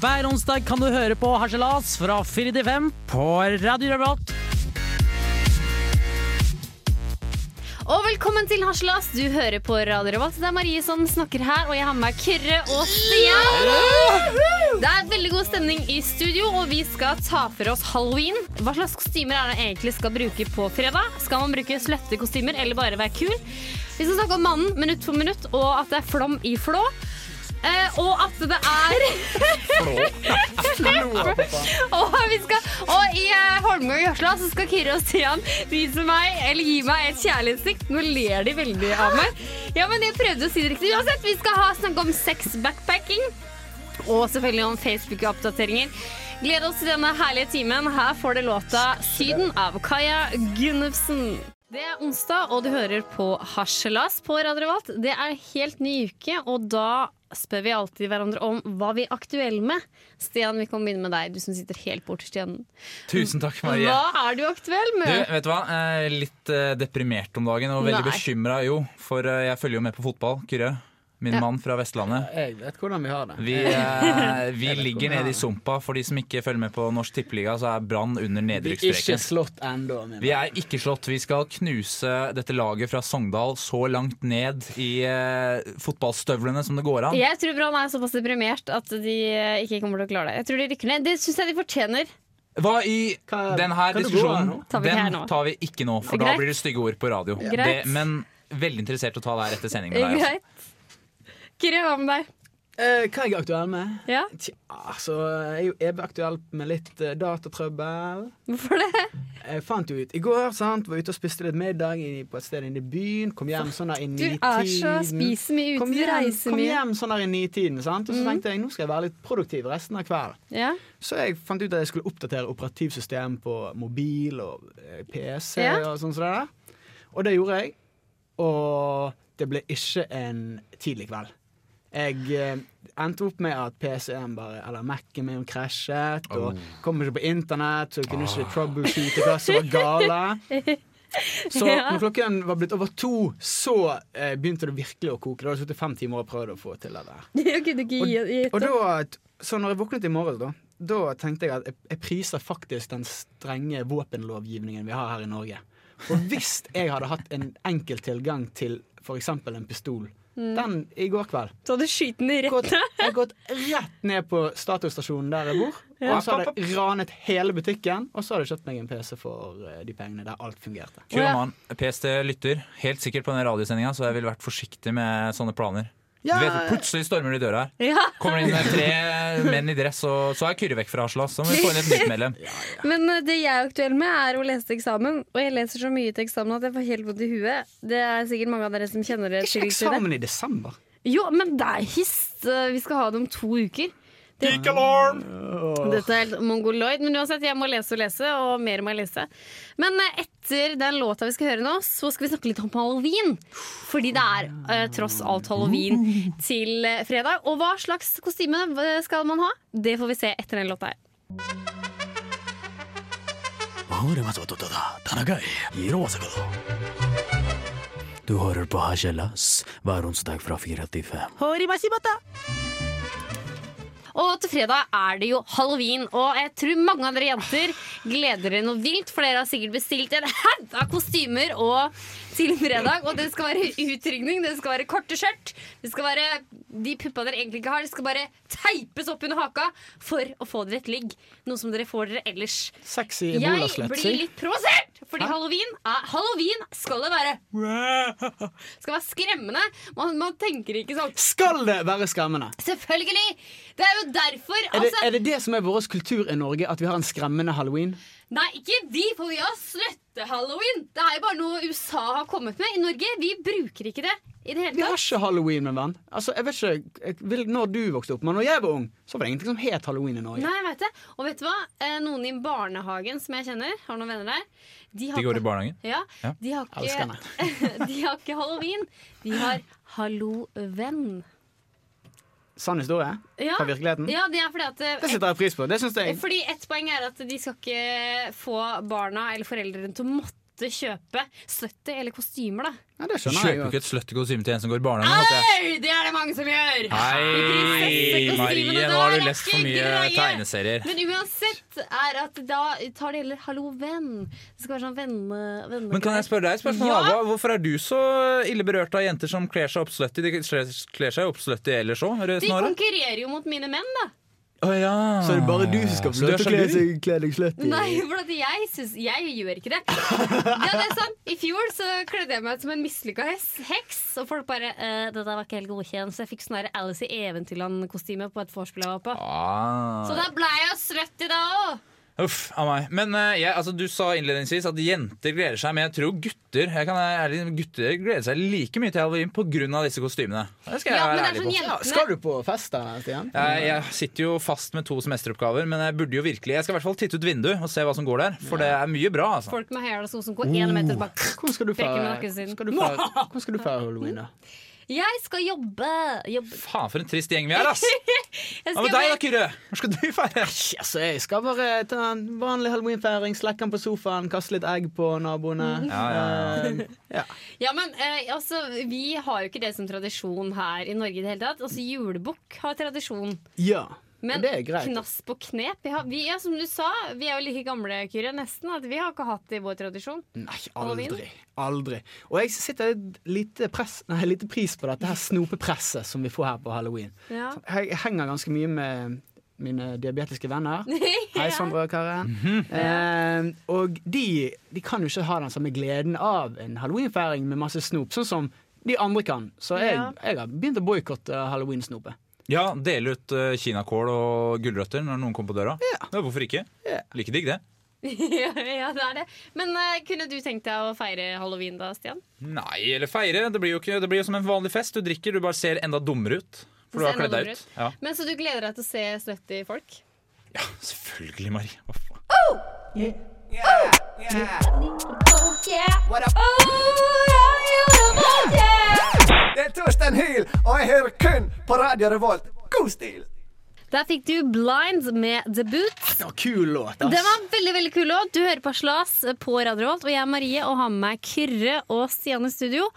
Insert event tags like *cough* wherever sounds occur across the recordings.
Hver onsdag kan du høre på Harselas fra 4 til 5 på Radio Revolt. Og velkommen til Harselas. Du hører på Radio Revolt. Det er Marie som snakker her, og jeg har med meg Kyrre og Stian. Det er veldig god stemning i studio, og vi skal ta for oss halloween. Hva slags kostymer er det man egentlig skal bruke på fredag? Skal man bruke slette kostymer eller bare være kul? Vi skal snakke om mannen minutt for minutt, og at det er flom i flå. Eh, og at det er og, vi skal, og i uh, Holmgang og Jørsla så skal Kyrre og Stian vise meg, eller gi meg et kjærlighetsstikk. Nå ler de veldig av meg. Ja, men jeg prøvde å si det riktig. Uansett, vi skal ha snakke om sex backpacking. Og selvfølgelig om Facebook-oppdateringer. Gled oss til denne herlige timen. Her får det låta 'Syden' av Kaja Gunnufsen. Det er onsdag, og du hører på Harselas på Radio Revolt. Det er helt ny uke, og da spør vi alltid hverandre om hva vi er aktuelle med. Stian, vi kan begynne med deg, du som sitter helt borterst i enden. Tusen takk, Marie. Hva er du aktuell Du, med? vet du hva? Litt eh, deprimert om dagen og veldig bekymra, jo. For eh, jeg følger jo med på fotball. Kyrre, min Ja. mann fra Vestlandet. Jeg vet hvordan vi har det. Vi, eh, vi ligger nede i sumpa. For de som ikke følger med på Norsk Tippeliga, så er Brann under Vi er ikke nedrykksstreken. slått ennå. Vi er ikke slått. Vi skal knuse dette laget fra Sogndal så langt ned i eh, fotballstøvlene som det går an. Jeg tror Brann er såpass deprimert at de eh, ikke kommer til å klare det. Jeg tror de rykker ned. Det syns jeg de fortjener. Hva i Hva- den hva her det går diskusjonen? Tar vi Den tar vi ikke nå, for Greit. da blir det stygge ord på radio. Det, men veldig interessert å ta det her etter sending med deg. også. Kyrre, hva med deg? Eh, hva er jeg aktuell med? Ja, Tja, altså, jeg er jo evig aktuell med litt eh, datatrøbbel. Hvorfor det? Jeg fant jo ut i går, sant, var ute og spiste litt middag i, på et sted inne i byen. Kom hjem sånn der i Du er så spiser mye ute, Kom du hjem, reiser kom mye. hjem sånn der i nitiden, sant? og så Mhm. tenkte jeg nå skal jeg være litt produktiv resten av kvelden. Ja. Så jeg fant ut at jeg skulle oppdatere operativsystem på mobil og eh, PC Ja. og sånn som det der. Og det gjorde jeg. Og det ble ikke en tidlig kveld. Jeg eh, endte opp med at PC-en bare, eller Mac-en min krasjet, og kom ikke på internett, så jeg kunne ikke troubleshoote hva som var gale. *laughs* Så når klokken var blitt over to, så eh, begynte det virkelig å koke. Da hadde jeg sittet fem timer og prøvd å få til det der. *laughs* Gi Og da, så når jeg våknet i morges, da, da tenkte jeg at jeg, jeg priser faktisk den strenge våpenlovgivningen vi har her i Norge. For hvis jeg hadde hatt en enkel tilgang til f.eks. en pistol den i går kveld Så hadde den i rett. Jeg har gått rett ned på statusstasjonen der jeg bor, og så hadde jeg ranet hele butikken, og så hadde jeg kjøpt meg en PC for eh, de pengene der alt fungerte. Kul mann. PST lytter helt sikkert på den radiosendinga, så jeg ville vært forsiktig med sånne planer. Ja, Du vet, Plutselig stormer det i døra her. Ja. Kommer inn med tre menn i dress, og så er Kyrre vekk fra Aslas. Så må vi få inn et nytt medlem. *laughs* Men eh, det jeg er aktuell med, er å lese eksamen. Og jeg leser så mye til eksamen at jeg får helt vondt i huet. Det er sikkert mange av dere som kjenner det ikke det. eksamen i desember. Jo, men det er hist. Vi skal ha det om to uker. Det, dette er helt mongoloid, men uansett, jeg må lese og lese, og mer må jeg lese. Men eh, etter den låta vi skal høre nå, så skal vi snakke litt om halloween. Fordi det er eh, tross alt halloween til eh, fredag. Og hva slags kostyme eh, skal man ha? Det får vi se etter den låta her. Du hører på Hasjelas hver onsdag fra 4 til 5. Og til fredag er det jo halloween, og jeg tror mange av dere jenter gleder dere noe vilt, for dere har sikkert bestilt en haug av kostymer og til fredag. Og det skal være utrygning, det skal være korte skjørt, det skal være de puppa dere egentlig ikke har, det skal bare teipes opp under haka for å få dere et ligg. Noe som dere får dere ellers. Sexy Jeg blir litt provosert, fordi halloween, er, halloween skal det være *laughs* Skal være skremmende. Man, man tenker ikke sånn Skal det være skremmende? Selvfølgelig! Det er jo derfor. Er det, Altså, er det det som er vår kultur i Norge, at vi har en skremmende halloween? Nei, ikke vi, for vi har sløtte-halloween. Det er jo bare noe USA har kommet med. I Norge vi bruker ikke det i det Vi har ikke halloween, min venn. Altså, jeg vet ikke jeg vil, når du vokste opp, men når jeg var ung, så var det ingenting som het halloween i Norge. Nei, jeg vet det. Og vet du hva? Eh, Noen i barnehagen som jeg kjenner, har noen venner der De, har De går i barnehagen. Ja, Ja. de har, ikke, *laughs* de har ikke halloween. De har hallovenn. Sann historie Ja. fra virkeligheten. Ja, det er fordi at eh, Det setter jeg pris på. Det synes jeg Fordi ett poeng er at de skal ikke få barna eller foreldrene til å måtte måtte kjøpe slutty eller kostymer, da. Ja, det Du skjønner kjøper jo jo. ikke et slutty kostyme til en som går i barnehagen. Nei. Au! Det er det mange som gjør! Hei, Marie, nå har du lest for mye greie. tegneserier. Men uansett er at da tar det gjelder hallo, venn. Det skal være sånn venne... venne Men kan jeg spørre deg et spørsmål? Ja. Hva- Hvorfor er du så ille berørt av jenter som kler seg opp slutty? De kler seg opp slutty ellers òg? De konkurrerer jo mot mine menn, da. Å ja. Så er det bare du som skal få lov er til å kle deg sløtt i Nei, for at jeg, synes, jeg gjør ikke det. *laughs* Ja, det er sant. I fjor så kledde jeg meg ut som en mislykka heks, og folk bare eh, 'Dette var ikke helt godkjent', så jeg fikk sånn der Alice i Eventyrland-kostyme på et vorspiel jeg var på. Ah. Så da ble jeg sløtt i dag òg. Uff a meg. Men uh, jeg, altså, du sa innledningsvis at jenter gleder seg, men jeg tror gutter jeg kan være ærlig, gutter gleder seg like mye til halloween pga. disse kostymene. Det skal jeg Ja, være ærlig sånn på. Ja, jentene skal du på fest da, Stian? Jeg, jeg sitter jo fast med to semesteroppgaver, men jeg burde jo virkelig Jeg skal i hvert fall titte ut vinduet og se hva som går der, for det er mye bra. altså Folk med hæla sko som går én meter bak. Hvordan skal du skal skal feire halloween, da? *laughs* Jeg skal jobbe. jobbe. Faen, for en trist gjeng vi er, ass! *laughs* Hva med deg da, Kyrre? Hvor skal du feire? Altså, jeg skal bare ta en vanlig halloweenfeiring, slekke den på sofaen, kaste litt egg på naboene. Ja, ja, Eh, ja. Ja, men eh, altså, Vi har jo ikke det som tradisjon her i Norge. i det hele tatt Altså, Julebukk har tradisjon. ja. Men er greit. knass på knep vi har, vi, ja, Som du sa, vi er jo like gamle, Kyrre, nesten. At vi har ikke hatt det i vår tradisjon. Nei, aldri. Aldri. Og jeg sitter litt, lite, press, nei, pris på dette her snopepresset som vi får her på halloween. Ja. Jeg henger ganske mye med mine diabetiske venner. *laughs* Hei, Sondre og Karen. Eh, og de, de kan jo ikke ha den samme gleden av en halloweenfeiring med masse snop, sånn som de andre kan. Så jeg, Ja. jeg har begynt å boikotte halloween-snopet. Ja, Dele ut uh, kinakål og gulrøtter når noen kommer på døra. Ja. hvorfor ikke? Ja. Like digg, det. ja, *laughs* ja, det er det. Men uh, kunne du tenkt deg å feire halloween da, Stian? Nei, eller feire. Det blir jo ikke, det blir jo som en vanlig fest. Du drikker, du bare ser enda dummere ut. For du har kledd deg ut. Ja. Men Så du gleder deg til å se slutty folk? ja, selvfølgelig, Marie. Hva faen? Det er Torstein Hyl, og jeg hører kun på Radio Revolt. God stil! Der fikk du Blind med debut. Det var kul låt, ass. Det var en veldig veldig kul låt. Du hører på Slas på Radio Revolt, og jeg er Marie og har med meg Kyrre og Stian i studio.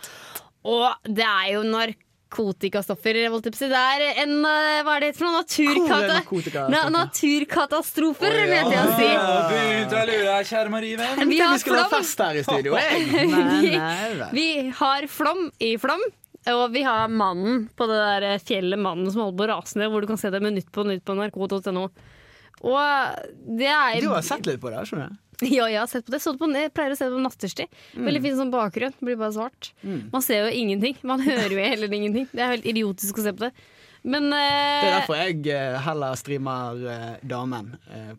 Og det er jo narkotikastoffer. holdt jeg på å si. Det er en eh, Hva er det for noe? Naturkata? Na naturkatastrofer, mente jeg å si. Å, begynte å lure deg, kjære Marie venn. Vi Vi har skulle ha flom. fest her i studio, *laughs* jeg. Nei, nei, vel. Vi har flom i flom. Og vi har mannen på det der fjellet Mannen som holder på å rase ned, hvor du kan se det nytt på nytt på nrk.no. Og det er Du har sett litt på det, skjønner jeg? Ja, jeg har sett på det. Det på, jeg pleier å se det på natterstid. Veldig fin sånn bakgrunn. Blir bare svart. Man ser jo ingenting. Man *laughs* hører jo heller ingenting. Det er helt idiotisk å se på det. Men Det er eh, derfor jeg uh, heller streamer uh, Damen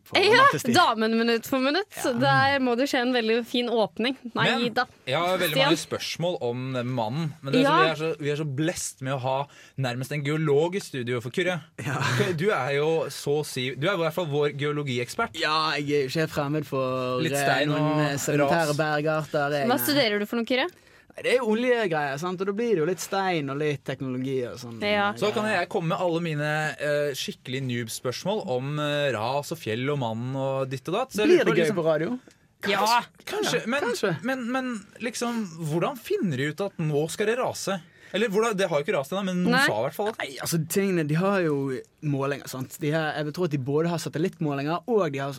på ja, nattestid. damen minutt for minutt. Der må det skje en veldig fin åpning. Nei Men da. jeg har veldig Stian? mange spørsmål om den mannen. Men det er så, Ja. vi, er så, vi er så blest med å ha nærmest en geolog i studio for Kyrre. Du er jo så å si Du er i hvert fall vår geologiekspert. Ja, jeg er ikke helt fremmed for Litt stein og noen sedimentære ras. bergarter. Hva studerer du for noe, Kyrre? Det er jo oljegreier, sant? og da blir det jo litt stein og litt teknologi og sånn. Ja. Så kan jeg komme med alle mine uh, skikkelig noob-spørsmål om uh, ras og fjell og mann og ditt og datt. Så Blir det gøy liksom- på radio? Ja. Kanskje, men, kanskje. Men, men liksom Hvordan finner de ut at nå skal det rase? Eller hvordan, Det har jo ikke rast ennå, men noen Nei. sa i hvert fall Nei, altså tingene, De har jo målinger. sant? De har, jeg tror at de både har satellittmålinger og de har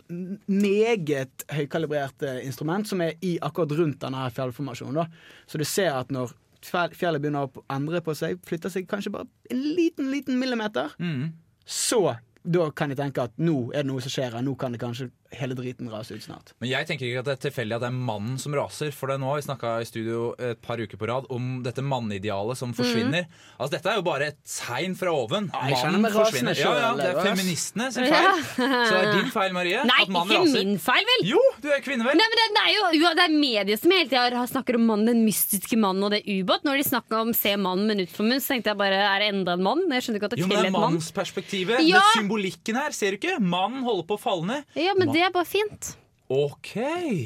meget høykalibrerte instrument som er i akkurat rundt denne fjellformasjonen. da. Så du ser at når fjellet begynner å endre på seg, flytter seg kanskje bare en liten, liten millimeter, mm. så da kan de tenke at nå er det noe som skjer her. Nå kan det kanskje hele driten rase ut snart. Men jeg tenker ikke at det er tilfeldig at det er mannen som raser. For det nå har vi snakka i studio et par uker på rad om dette manneidealet som forsvinner. Altså Dette er jo bare et tegn fra oven. Ja, Mannen forsvinner. Ja, ja, det er feministene sin feil. Så det er din feil, Marie. Nei, at mannen ikke raser. min feil, vel? Jo, du er kvinne, vel? Nei, men det, det er jo jo, det er medier som hele tida snakker om mannen, den mystiske mannen og det ubåt. Når de snakka om se mannen minutt for minutt, så tenkte jeg bare er det enda en mann? Jeg skjønner ikke at det Jo, men det er et mann. mannsperspektivet. Ja. Det er symbolikken her. Ser du ikke? Mannen holder på å falle ned. Ja, men det er bare fint. OK.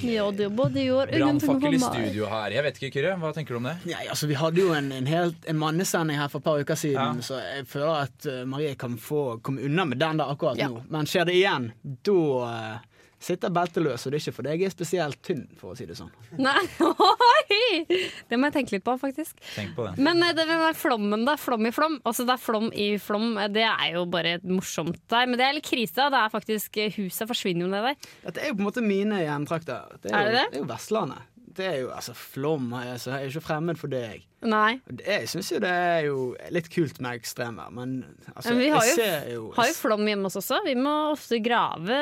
Ja, det både gjør Brannfakkel i studio her. Jeg vet ikke, Kyrre. Hva tenker du om det? Ja, altså Vi hadde jo en, en, helt, en mannesending her for et par uker siden, Ja. så jeg føler at eh, Marie kan få komme unna med den der akkurat Ja. nå. Men skjer det igjen, da uh, sitter belteløs, og det er ikke fordi jeg er spesielt tynn, for å si det sånn. Nei! *laughs* *laughs* Det må jeg tenke litt på, faktisk. Tenk på det. Men eh, det med flommen, da. Flom i flom. Altså, det er flom i flom. eh, Det er jo bare morsomt der. Men det er litt krise. Det er faktisk eh, Huset forsvinner jo ned der. Dette er jo på en måte mine hjemtrakter. Det Er det jo, det? det er jo Vestlandet. Det er jo, altså Flom er, så jeg er jo ikke fremmed for det, jeg. Nei. Jeg syns jo det er jo litt kult med ekstremvær, men altså, Men vi har jo- ser jo Har jo flom hjemme hos oss også. Vi må ofte grave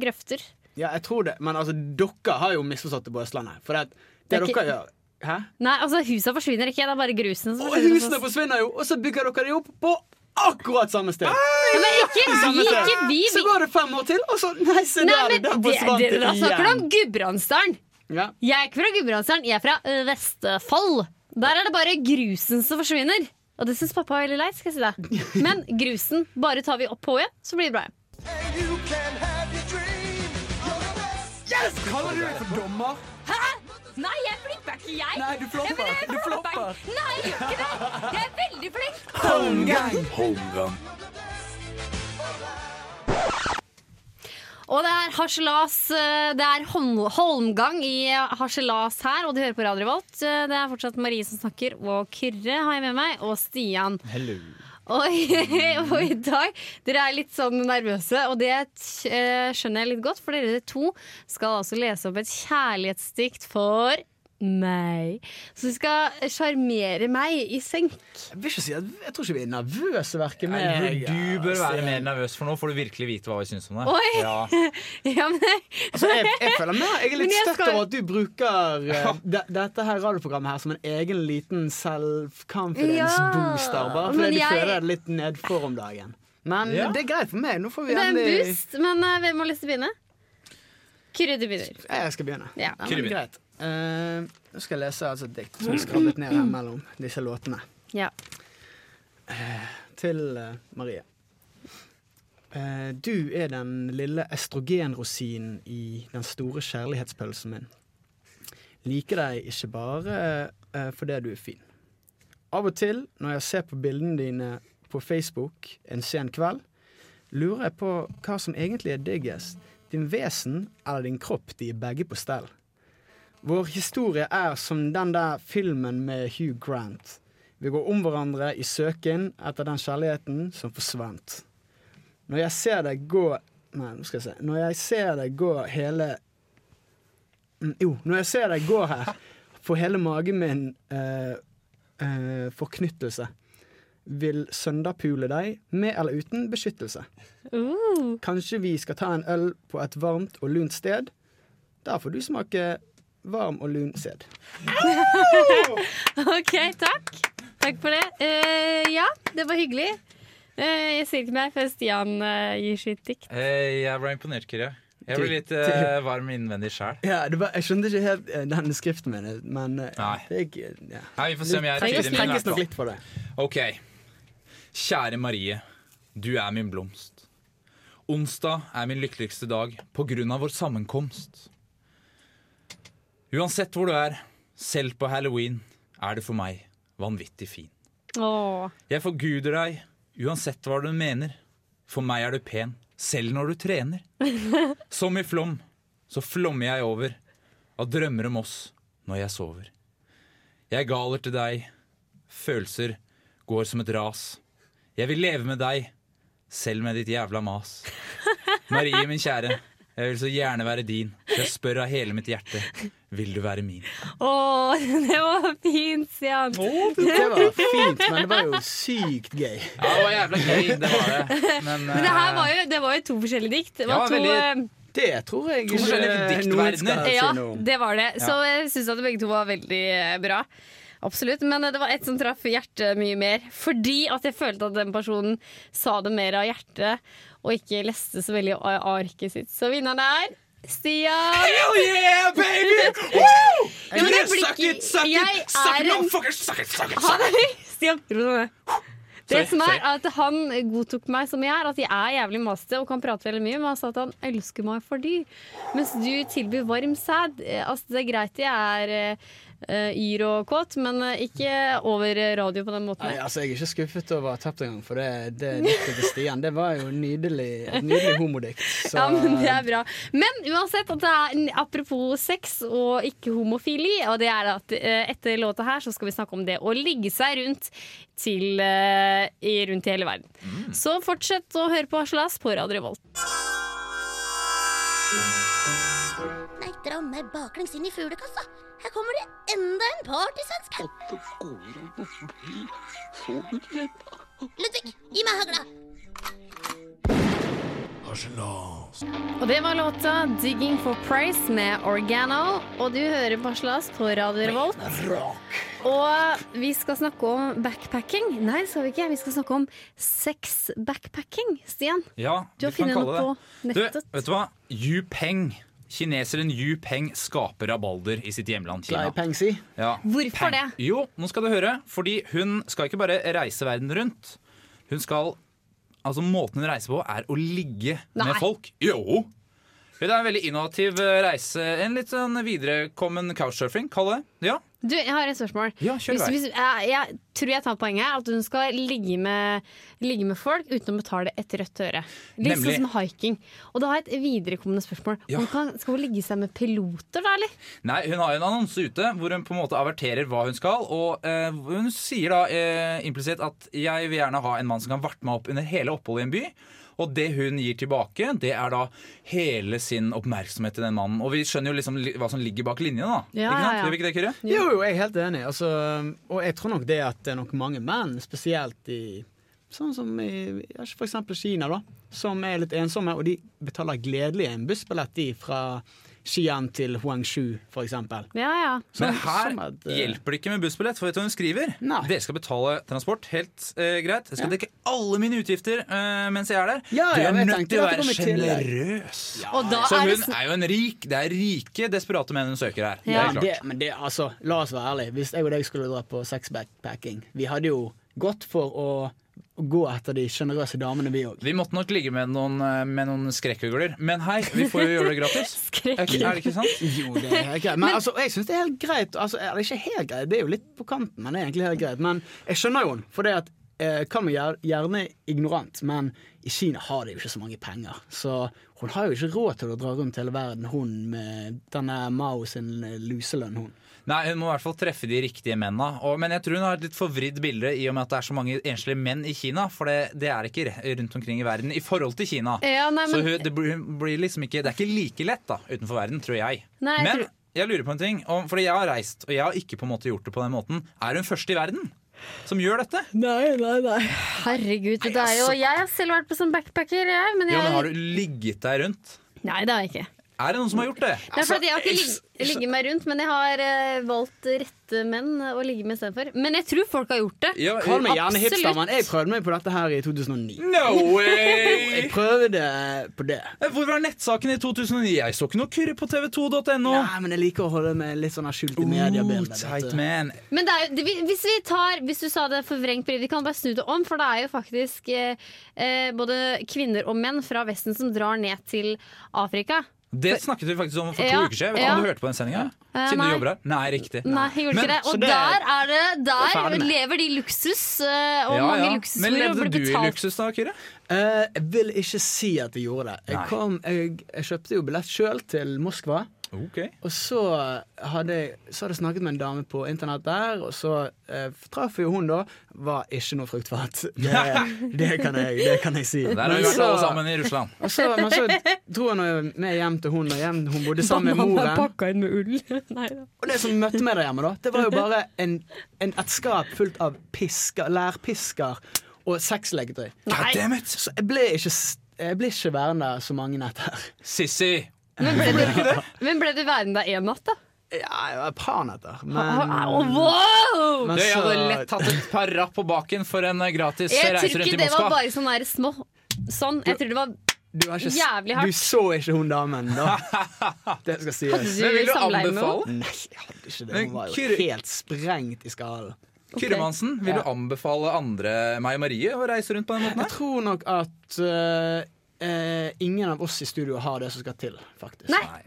grøfter. Ja, jeg tror det, men altså, dere har jo misforstått det på Østlandet. For det, det Det er dere gjør Hæ? Nei, altså husa forsvinner ikke, det er bare grusen som forsvinner. Og husene forsvinner jo, og så bygger dere de opp på akkurat samme sted. Nei, men ikke vi, ikke vi. Så går det fem år til, og så Nei, se Nei, der, men der det, forsvant det, igjen. da snakker du om. Gudbrandsdalen. Ja. Jeg er ikke fra Gudbrandsdalen, jeg er fra ø, Vestfold. Der er det bare grusen som forsvinner. Og det syns pappa er veldig leit. skal jeg si det *laughs* Men grusen bare tar vi opp på igjen, så blir det bra igjen. Best. Kaller du deg for dommer? Hæ? Nei, jeg flipper ikke, jeg. Nei, du flopper. Jeg Du flopper. Nei, jeg gjør ikke det. Jeg er veldig flink. Holmgang. Og det er harselas eh, Det er holmgang i harselas her, og du hører på Radio Revolt. Eh, Det er fortsatt Marie som snakker, og Kyrre har jeg med meg, og Stian. Hello. Og, og i dag Dere er litt sånn nervøse, og det eh, skjønner jeg litt godt, for dere to skal altså lese opp et kjærlighetsdikt for meg. Så du skal sjarmere meg i senk. Jeg vil ikke si at Jeg tror ikke vi er nervøse, verken du bør være mer nervøs, for nå får du virkelig vite hva vi syns om det. Oi. Ja. *laughs* *laughs* Ja, men Altså, jeg, jeg føler meg Jeg er litt jeg støtt skal- over at du bruker uh, de, dette her radioprogrammet her som en egen liten self-confidence-booster. Ja, bare fordi du jeg- føler deg litt nedfor om dagen. Men Ja. det er greit for meg. Nå får vi det er en boost. Men uh, hvem har lyst til å begynne? Kyrre, du begynner. Jeg skal begynne. Ja. men greit. Uh, nå skal jeg lese altså, et dikt som er skrabbet ned her mellom disse låtene. Ja. Til eh, Marie. Eh, du er den lille estrogenrosinen i den store kjærlighetspølsen min. Liker deg ikke bare eh, fordi du er fin. Av og til, når jeg ser på bildene dine på Facebook en sen kveld, lurer jeg på hva som egentlig er diggest. Din vesen eller din kropp, de er begge på stell. Vår historie er som den der filmen med Hugh Grant. Vi går om hverandre i søken etter den kjærligheten som forsvant. Når jeg ser deg gå Nei, nå skal jeg se. Når jeg ser deg gå hele Mm, Jo, når jeg ser deg gå her, får hele magen min eh, eh, forknyttelse. Vil sønderpule deg, med eller uten beskyttelse. Uh, Kanskje vi skal ta en øl på et varmt og lunt sted. Da får du smake varm og lun sæd. *laughs* OK, takk. Takk for det. Uh, ja, det var hyggelig. Eh, jeg sier ikke mer før Stian eh, gir sitt dikt. Jeg ble imponert, Kyrre. Jeg ble litt uh, varm innvendig sjøl. Ja, jeg skjønte ikke helt denne den skriften min, men Nei. det er ja. Nei, vi får se om jeg er men i tenkes nok litt på det. Ok. Kjære Marie, du er min blomst. Onsdag er min lykkeligste dag på grunn av vår sammenkomst. Uansett hvor du er, selv på halloween, er du for meg vanvittig fin. Åh. Jeg forguder deg uansett hva du mener. For meg er du pen, selv når du trener. *laughs* Som i flom, så flommer jeg over av drømmer om oss når jeg sover. Jeg galer til deg, følelser går som et ras. Jeg vil leve med deg, selv med ditt jævla mas. *laughs* Marie, min kjære, jeg vil så gjerne være din, jeg spør av hele mitt hjerte, vil du være min? Åh, *laughs* det var fint, Sian. Å, Det var fint, men det var jo sykt gøy. Ja, det var jævla gøy, det var det. Men, Men det her eh, var jo, det var jo to forskjellige dikt. Det var Ja, to, veldig- eh, Det tror jeg To ikke forskjellige noen skal si Ja, noe om. det var det. Så jeg syns at begge to var veldig eh, bra. Absolutt. Men eh, det var et som traff hjertet mye mer. Fordi at jeg følte at den personen sa det mer av hjertet, og ikke leste så veldig av arket sitt. Så vinneren er Stian. Hell yeah, baby! *laughs* Ja, men det Suck it, suck it, suck it, no, fucker, suck it, suck it, Han, suck it. Stian, ro deg ned. Det som er at Han godtok meg som jeg er, at jeg er jævlig masete og kan prate veldig mye, men han sa at han elsker meg fordi. Mens du tilbyr varm sæd. Eh, Altså, det er greit jeg er eh, yr og kåt, men eh, ikke over radio på den måten. Nei, altså, jeg er ikke skuffet over å ha tapt engang, for det, det diktet til Stian Det var jo nydelig, et nydelig homodikt. Så Ja, men det er bra. Men uansett, at det er, apropos sex og ikke homofili, og det er at eh, etter låta her så skal vi snakke om det å ligge seg rundt til uh, i, rundt i hele verden. Så fortsett å høre på Harselas på Radio Revolt. Nei, dra meg baklengs inn i fuglekassa. Her kommer det enda en partysvenske. Ludvig, gi meg hagla. Og det var låta 'Digging for Price' med Organo. Og du hører Barslas på Radio Revolt. Og vi skal snakke om backpacking. Nei, det skal vi ikke. Vi skal snakke om sex-backpacking. Stian, Ja, du har kan funnet kalle noe på det. Du, nettet. vet du hva? Yu Peng. Kineseren Yu Peng skaper rabalder i sitt hjemland Kina. Ja. Hvorfor det? Jo, nå skal du høre. Fordi hun skal ikke bare reise verden rundt. Hun skal Altså, måten hun reiser på, er å ligge Nei. med folk. Jo! Det er en veldig innovativ eh, reise. En litt sånn viderekommen couchsurfing, kall det. Ja, Du, jeg har et spørsmål. ja kjør Hvis, hvis, jeg, jeg tror jeg tar poenget. At hun skal ligge med, ligge med folk uten å betale et rødt øre. Litt Nemlig. sånn som hiking. Og da har jeg et viderekommende spørsmål. Ja. Hun kan, skal hun ligge seg med piloter, da, eller? Nei, Hun har en annonse ute hvor hun på en måte averterer hva hun skal. Og eh, hun sier da eh, implisitt at 'jeg vil gjerne ha en mann som kan varte meg opp under hele oppholdet i en by'. Og det hun gir tilbake, det er da hele sin oppmerksomhet til den mannen. Og vi skjønner jo liksom hva som ligger bak linjene, da. Ja, ikke sant? ja, ja. Gjør vi ikke det, Kyrre? Jo, jo, jeg er helt enig. Altså, og jeg tror nok det at det er nok mange menn, spesielt i Sånn som i eksempel Kina, da. Som er litt ensomme, og de betaler gledelig en bussbillett de fra Xi'an til Huangshu, eksempel. Ja, ja. Men her at, eh, hjelper det ikke med bussbillett, for vet du hva hun skriver? Nei. Dere skal betale transport, helt eh, greit. Jeg skal dekke alle mine utgifter eh, mens jeg er der. Ja, du ja, er nødt til å være sjenerøs. Ja. Så er det hun sn- er jo en rik Det er rike, desperate menn hun søker her. Ja. Det er klart. men det, altså, la oss være ærlige. Hvis jeg og deg skulle dra på sex-backpacking, vi hadde jo gått for å, å gå etter de sjenerøse damene, vi òg. Vi måtte nok ligge med noen, eh, med noen skrekkugler. Men hei, vi får jo gjøre det gratis. *laughs* Er er det ikke sant? Jo, det er helt greit. Men altså, jeg syns det er helt greit. Altså, eller ikke helt greit, det er jo litt på kanten, men det er egentlig helt greit. Men jeg skjønner jo henne, for det at eh, kan man gjerne, gjerne ignorant, men i Kina har de jo ikke så mange penger. Så hun har jo ikke råd til å dra rundt hele verden, hun med denne Mao sin luselønn, hun. Nei, Hun må i hvert fall treffe de riktige mennene. Og, men jeg tror hun har et litt forvridd bilde i og med at det er så mange enslige menn i Kina. For det, det er ikke rundt omkring i verden i forhold til Kina. Ja, nei, Så hun, det, blir, liksom ikke, det er ikke like lett da, utenfor verden, tror jeg. Nei, jeg men tror- jeg lurer på en ting. Og, fordi jeg har reist, og jeg har ikke på en måte gjort det på den måten. Er hun først i verden som gjør dette? Nei, nei, nei. Herregud, det er jo Jeg har selv vært på sånn backpacker, jeg. Men jeg, Ja, men Har du ligget deg rundt? Nei, det har jeg ikke. Er det noen som har gjort det? Det er fordi jeg har ikke jeg- ligget meg rundt, men jeg har eh, valgt rette menn å ligge med istedenfor. Men jeg tror folk har gjort det. Ja, Kall meg gjerne Absolutt. hipster, men jeg prøvde meg på dette her i 2009. No way! *laughs* Jeg prøvde på det. Hvor var nettsaken i 2009? Jeg så ikke noe kurre på tv2.no. Nei, men jeg liker å holde meg litt sånn skjult i mediebildet. vet tight du. man. Men det er, jo- det, hvis vi tar Hvis du sa det forvrengt, vi kan bare snu det om. For det er jo faktisk eh, eh, både kvinner og menn fra Vesten som drar ned til Afrika. Det snakket vi faktisk om for to Ja, uker siden. Vet du ja. om du hørte på den sendinga? Eh, Siden nei. du jobber her? Nei, riktig. Nei, jeg gjorde Men- ikke det. Og det- der er det Der lever de luksus, eh, og Ja, mange ja. luksusord. Men levde du i luksus da, Kyrre? Eh, jeg vil ikke si at jeg gjorde det. Jeg, Nei. kom, jeg, jeg kjøpte jo billett sjøl til Moskva. Ok. Og så hadde, så hadde jeg snakket med en dame på internett der, og så eh, traff jo hun da. Var ikke noe fruktfat. *laughs* Det, det, kan, jeg, det kan jeg si. Der har vi vært alle sammen i Russland. Og så, men så dro jeg med hjem til hun, og hjem, hun bodde sammen med moren. pakka inn med ull. *laughs* Og det som møtte meg der hjemme, da, det var jo bare en, en, et skap fullt av pisker, lærpisker og sexleketøy. Så jeg ble ikke, jeg ble ikke værende så mange netter. Sissy! Men ble du, men ble du værende der én natt, da? Ja, det var et par netter. Men, oh, wow! men Du, jeg hadde lett tatt et par rapp på baken for en gratis reise rundt i Moskva. Jeg tror ikke det var bare sånn der små Sånn. Jeg tror det var du, ikke, jævlig hardt. du så ikke hun damen, da. *laughs* Det skal sies. Hadde Men vil du samleie med anbefale? Nei, jeg hadde ikke det. Hun var jo helt sprengt i skallen. Kyrre Mansen, vil du anbefale andre meg og Marie å reise rundt på den måten Jeg tror nok at eh, eh, ingen av oss i studio har det som skal til, faktisk. Nei.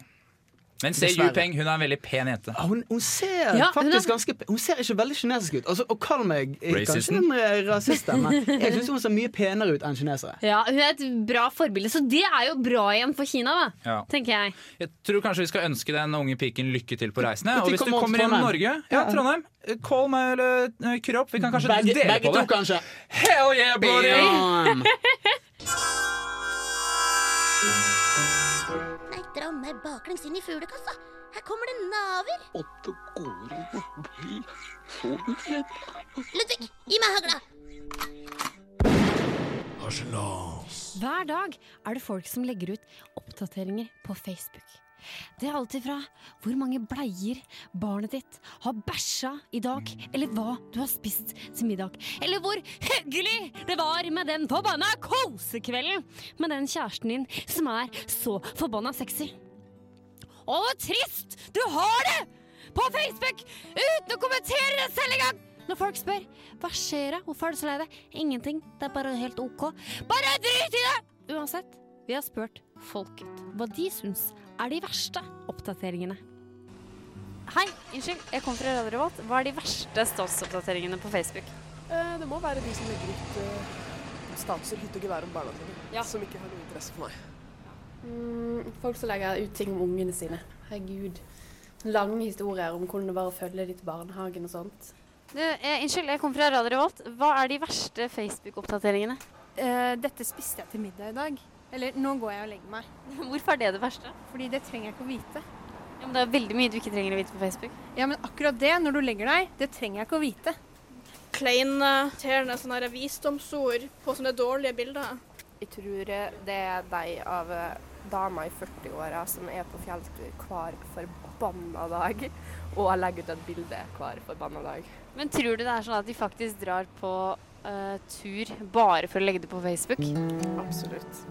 Men se Yu Peng, hun er en veldig pen jente. Ah, Hun, hun ser Ja, hun er- faktisk ganske Hun ser ikke veldig kinesisk ut. Altså, og kall meg eh, Racisten? kanskje en eh, rasist, men jeg syns hun ser mye penere ut enn kinesere. Ja, Hun er et bra forbilde, så det er jo bra igjen for Kina, da. Ja. Tenker jeg. Jeg tror kanskje vi skal ønske den unge piken lykke til på reisene. Og hvis du kommer inn Trondheim? Norge, ja, Trondheim, call meg eller kropp. Kyrre opp. Vi kan kanskje Begge, dele begge på to, det. kanskje. Hell yeah, buddy! *laughs* Meg baklengs inn i fuglekassa. Her kommer det naver. Ludvig, gi meg hagla. Hver dag er det folk som legger ut oppdateringer på Facebook. Det er alltid fra hvor mange bleier barnet ditt har bæsja i dag, eller hva du har spist til middag, eller hvor hyggelig det var med den forbanna kosekvelden med den kjæresten din som er så forbanna sexy. Å, hvor trist du har det på Facebook uten å kommentere det selv engang! Når folk spør hva skjer da, hvorfor er du så lei deg? Ingenting, det er bare helt ok. Bare drit i det! Uansett, vi har spurt folket hva de syns er de verste oppdateringene. Hei, unnskyld, jeg kom fra Radio Revolt. Hva er de verste statusoppdateringene på Facebook? Eh, Det må være de som legger ut eh, statuser hytte og gevær om barna sine, Ja. som ikke har noe interesse for meg. Mm, folk som legger ut ting om ungene sine. Herregud. Lange historier om hvordan det var å følge de til barnehagen og sånt. Du, eh, unnskyld, jeg kom fra Radio Revolt. Hva er de verste Facebook-oppdateringene? Eh, dette spiste jeg til middag i dag. Eller nå går jeg og legger meg. *laughs* Hvorfor er det det verste? Fordi det trenger jeg ikke å vite. Ja, men det er veldig mye du ikke trenger å vite på Facebook. Ja, men akkurat det, når du legger deg, det trenger jeg ikke å vite. Kleine, irriterende sånne visdomsord på sånne dårlige bilder. Jeg tror eh, det er de av damer i 40-åra som er på fjelltur hver forbanna dag, og legger ut et bilde hver forbanna dag. Men tror du det er sånn at de faktisk drar på uh, tur bare for å legge det på Facebook? Absolutt.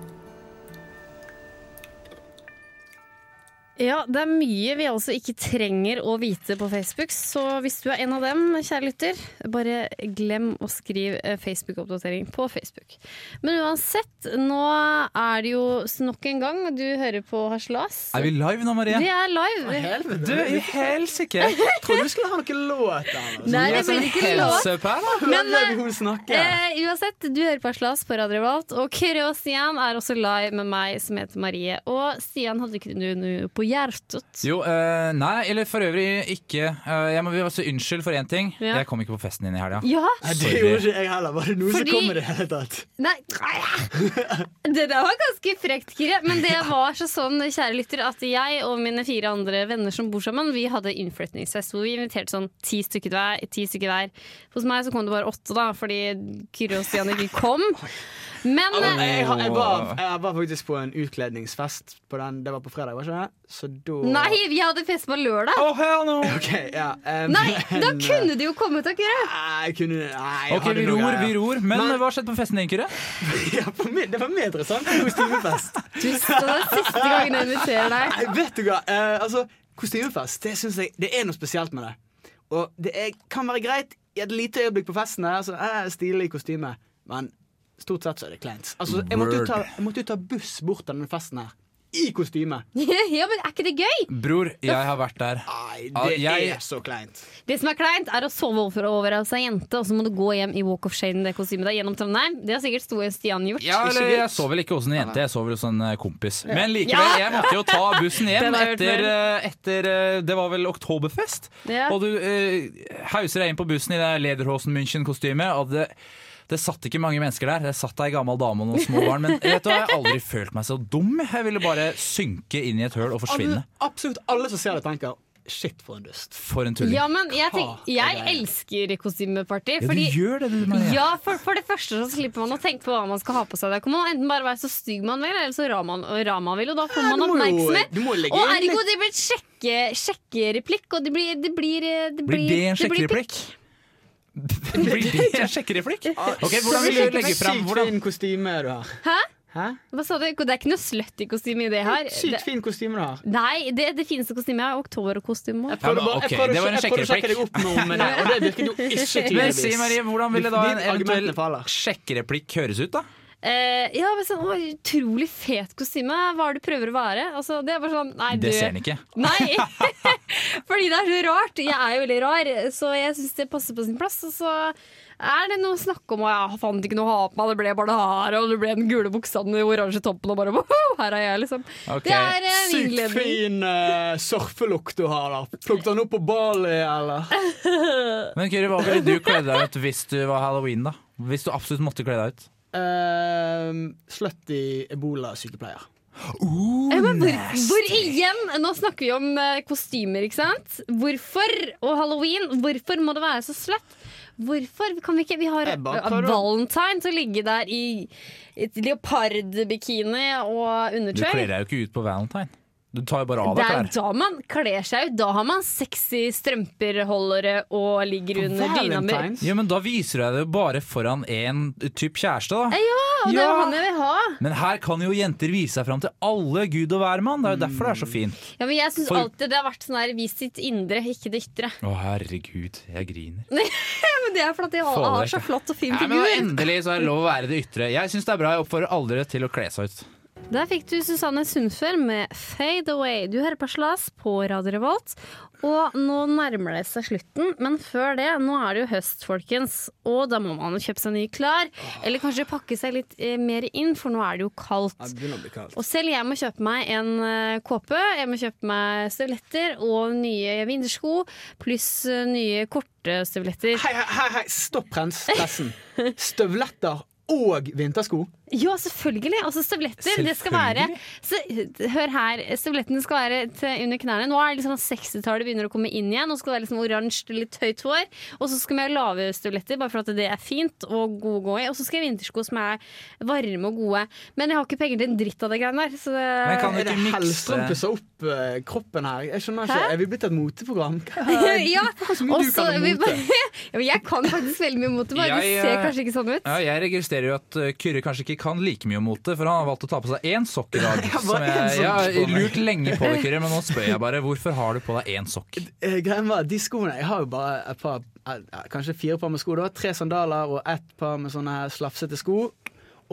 Ja, det er mye vi altså ikke trenger å vite på Facebook, så hvis du er en av dem, kjære lytter, bare glem å skrive eh, Facebook-oppdatering på Facebook. Men uansett, nå er det jo nok en gang du hører på Harselas. Er vi live nå, Marie? Vi er live. Helvete. Du, i helsike! *laughs* Trodde vi skulle ha noen låter. altså. Nei, det blir ikke låt. Men, hun. Eh, uansett, du hører på Harselas på Radio Revolt, og Kyrre og Stian er også live med meg som heter Marie. Og Stian, hadde ikke du noe på hjertet? Jo, uh, nei, eller for øvrig ikke. Uh, jeg må vil også unnskylde for én ting. Ja. Jeg kom ikke på festen din i helga. Ja, Nei, det gjorde ikke jeg heller. Var det noe Fordi- som kom i det hele tatt? Nei *laughs* Det der var ganske frekt, Kyrre. Men det var så sånn, kjære lytter, at jeg og mine fire andre venner som bor sammen, vi hadde innflytningsfest hvor vi inviterte sånn ti stykker hver. Ti stykker hver. Hos meg så kom det bare åtte, da, fordi Kyrre og Stian ikke kom. Men jeg, jeg, var, jeg var faktisk på en utkledningsfest på den, Det var på fredag, var ikke det? Så da Nei, vi hadde fest på lørdag! Oh, hell no! *laughs* Okay, ja um, Nei, da men, kunne du jo kommet, da, Kyrre. Nei, kunne Nei, Ok, vi ror, vi ror. Men, Men- hva skjedde på festen din, Kyrre? *laughs* Ja, meg, det var mer interessant enn kostymefest. *laughs* Tusen, det er siste gangen jeg inviterer deg. Nei, vet du hva? uh, altså, kostymefest, det syns jeg Det er noe spesielt med det. Og det er, kan være greit i et lite øyeblikk på festen. Altså, eh, stilig kostyme, men stort sett så er det kleint. Altså, jeg måtte jo ta, ta buss bort til denne festen her. I kostyme. *laughs* Ja, men er ikke det gøy? Bror, jeg har vært der. Nei, det jeg- er så kleint. Det som er kleint, er å sove over, over av seg jente, og så må du gå hjem i walk of shame i det kostymet der gjennom Trondheim. Det har sikkert Stian gjort. Ja, eller. Jeg så vel ikke hos en jente, jeg så vel hos en kompis. kompis. Men likevel, jeg måtte jo ta bussen hjem *laughs* etter, eh, etter eh, Det var vel oktoberfest. Ja. Og du uh, hauser deg inn på bussen i det Lederhosen München-kostymet. Og det, det satt ikke mange mennesker der. Det satt ei gammel dame og noen små barn. Men vet du jeg har aldri følt meg så dum. Jeg ville bare synke inn i et høl og forsvinne. Alle, absolutt alle som ser det, tenker Shit, for en dust. For en tulling. Ja, men jeg, tenk, jeg elsker kostymeparty. Ja, du gjør det, du, Maria. ja, for, for det første så slipper man å tenke på hva man skal ha på seg. Der kan man enten bare være så stygg man vil, eller så rar man, rar man vil. Og da får man jo- oppmerksomhet. du må legge Og ergo det blir et sjekke, sjekkereplikk, og det blir Det blir, det Blir det en det blir sjekkereplikk? Blir det *laughs* en sjekkereplikk? Ok, Hvordan vil du legge fram Sykt kostyme du har. Hæ? Hæ? Hva sa du? Det er ikke noe slutty kostyme i det her. Sykt fin kostyme du har. nei, det, det fineste kostymet oktoberkostyme. Jeg prøvde Ja, men jeg ok, prøvde det var å- sjekke deg opp med om det, og det virket jo ikke tydeligvis. *laughs* Men si Marie, Hvordan ville da en eventuell sjekkereplikk høres ut, da? Eh, ja, men sånn, å, Utrolig fet kostyme. Hva er det du prøver å være? Altså, det er bare sånn Nei, Det du ser han ikke. Nei! *laughs* *laughs* Fordi det er så rart. Jeg er jo veldig rar, så jeg syns det passer på sin plass. Og så er det noe snakk snakke om, og jeg fant ikke noe å ha på meg, det ble bare det her, og det ble den gule buksa, den oransje toppen, og bare her er jeg, liksom. Okay. Det er en min Sykt innledning. fin uh, surfelukt du har, der. Plukket den opp på Bali, eller? Men Kyrre, hva ville du kledd deg ut hvis du var halloween, da? Hvis du absolutt måtte kle deg ut? Uh, Slutty ebola-sykepleier. Ja, hvor, hvor igjen? Nå snakker vi om eh, kostymer, ikke sant? Hvorfor? Og halloween, hvorfor må det være så sløtt? Hvorfor kan vi ikke Vi har eh, Valentine til å ligge der i et leopardbikini og Du undertøy. kler deg jo ikke ut på valentine. Du tar jo bare av Det deg er klær. jo da man kler seg ut. Da har man sexy strømperholdere og ligger under dyna mi. Ja, men Da viser du deg det bare foran en type kjæreste, da. Ja, og det er jo han jeg vil ha. Men her kan jo jenter vise seg fram til alle gud og hvermann. Det er jo derfor det er så fint. Ja, men jeg syns For- alltid det har vært sånn her vis sitt indre, ikke det ytre. Å, herregud, jeg griner. *laughs* Men det er fordi jeg har så flott og fin Ja, men. Endelig så er det lov å være det ytre. Jeg syns det er bra. Jeg oppfordrer aldri til å kle seg ut. Der fikk du Susanne Sundfør med 'Fade Away'. Du hører på Slas på Radio Revolt. Og nå nærmer det seg slutten, men før det, nå er det jo høst, folkens. Og da må man jo kjøpe seg nye klær. Eller kanskje pakke seg litt eh, mer inn, for nå er det jo kaldt. Ja, det begynner å bli kaldt. Og selv jeg må kjøpe meg en eh, kåpe, jeg må kjøpe meg støvletter og nye vintersko, pluss eh, nye korte støvletter. Hei, hei, hei, hei. stopp renspressen! *laughs* Støvletter og vintersko. Ja, selvfølgelig. Altså støvletter. Det skal være så, Hør her. Støvlettene skal være til under knærne. Nå er det liksom 60-tallet begynner å komme inn igjen. Nå skal det være liksom oransje, litt høyt hår. Og så skal vi ha lave støvletter, bare for at det er fint og gode å gå i. Og så skal jeg ha vintersko som er varme og gode. Men jeg har ikke penger til en dritt av det greiene der. Så det, Men kan du det ikke mikse Hellstrøm pusser opp uh, kroppen her? Jeg skjønner ikke. Hæ? Er vi blitt et moteprogram? *laughs* Ja, Hva så mye og du så kan vi mote? bare- *laughs* ja, Jeg kan faktisk veldig mye mote, bare det Jeg, ser eh, kanskje ikke sånn ut. Ja, jeg registrerer jo at uh, Kyrre kanskje ikke kan like mye om mote, for han har valgt å ta på seg én sokk i dag. *laughs* Jeg Som jeg, jeg har lurt lenge på *laughs* det, Kyrre, men nå spør jeg bare hvorfor har du på deg én sokk? Eh, Greien var, de skoene Jeg har jo bare et par Kanskje fire par med sko. da Tre sandaler og ett par med sånne her slafsete sko.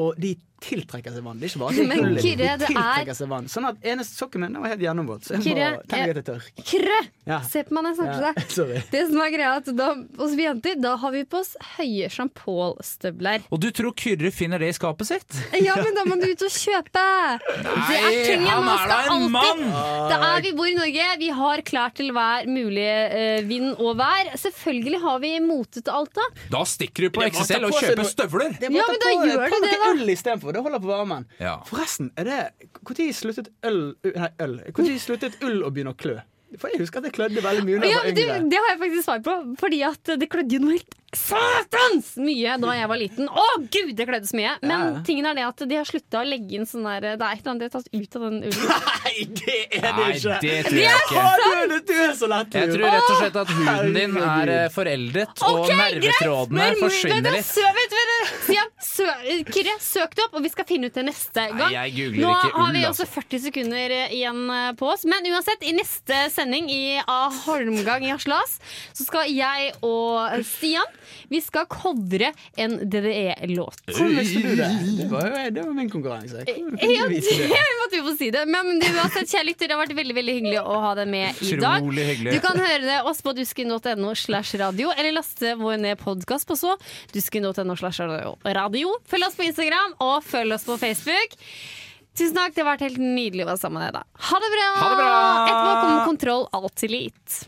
Og de tiltrekker seg vann. Det er ikke bare at Men Kyrre, de det er- tiltrekker seg vann. Sånn at eneste sokken min var helt gjennomvåt. Så jeg Kyrre, må tenke jeg- tørk. det. Krø! Ja. Se på meg når jeg snakker til Ja, deg. Det som er greia at da, Hos vi jenter da har vi på oss høye Jean-Paul-støvler. Og du tror Kyrre finner det i skapet sitt? Ja, men da må du ut og kjøpe! det er tingen man skal alltid mann! Det er vi bor i Norge. Vi har klær til hver mulig uh, vind og vær. Selvfølgelig har vi mote til alt, da. Da stikker du på XSL XXL og kjøper støvler! Ja, men da gjør du det, da. Det holder på varmen. Ja. Forresten, er det Når sluttet øl Nei, øl. Når sluttet ull å begynne å klø? For jeg husker at jeg klødde veldig mye da jeg Ja, var yngre. Det, det har jeg faktisk svar på. Fordi at det klødde jo noe helt satans mye da jeg var liten. Å gud, det kledde så mye! Men Ja, tingen er det at de har slutta å legge inn sånn der Det er et eller annet de har tatt ut av den ullen. *laughs* Nei, det er det ikke! Nei, det tror jeg ikke. Å, du, du er så lett Jeg tror rett og slett at huden din er eh, foreldet, og Ok, nervetrådene greit, forsvinner litt. Sø, vet du, Kyrre, søk det opp, og vi skal finne ut det neste gang. Nei, jeg Nå ikke har vi også altså. 40 sekunder eh, igjen eh, på oss. Men uansett, i neste sending i A Holmgang i Haslas, så skal jeg og Stian Vi skal covre en DDE-låt. Hvordan visste du det? Det var jo det var min konkurranse. Ja, *laughs* det? det måtte vi få si det. Men du, uansett, kjære lytter, det har vært veldig veldig hyggelig å ha deg med i dag. Du kan høre det oss på dusken.no slash radio, eller laste vår ned podkast på så dusken.no slash radio. Følg oss på Instagram, og følg oss på Facebook. Tusen takk, det har vært helt nydelig å være sammen med deg. Ha det bra! Ha det bra! Etterpå kommer Kontroll Alt Elite.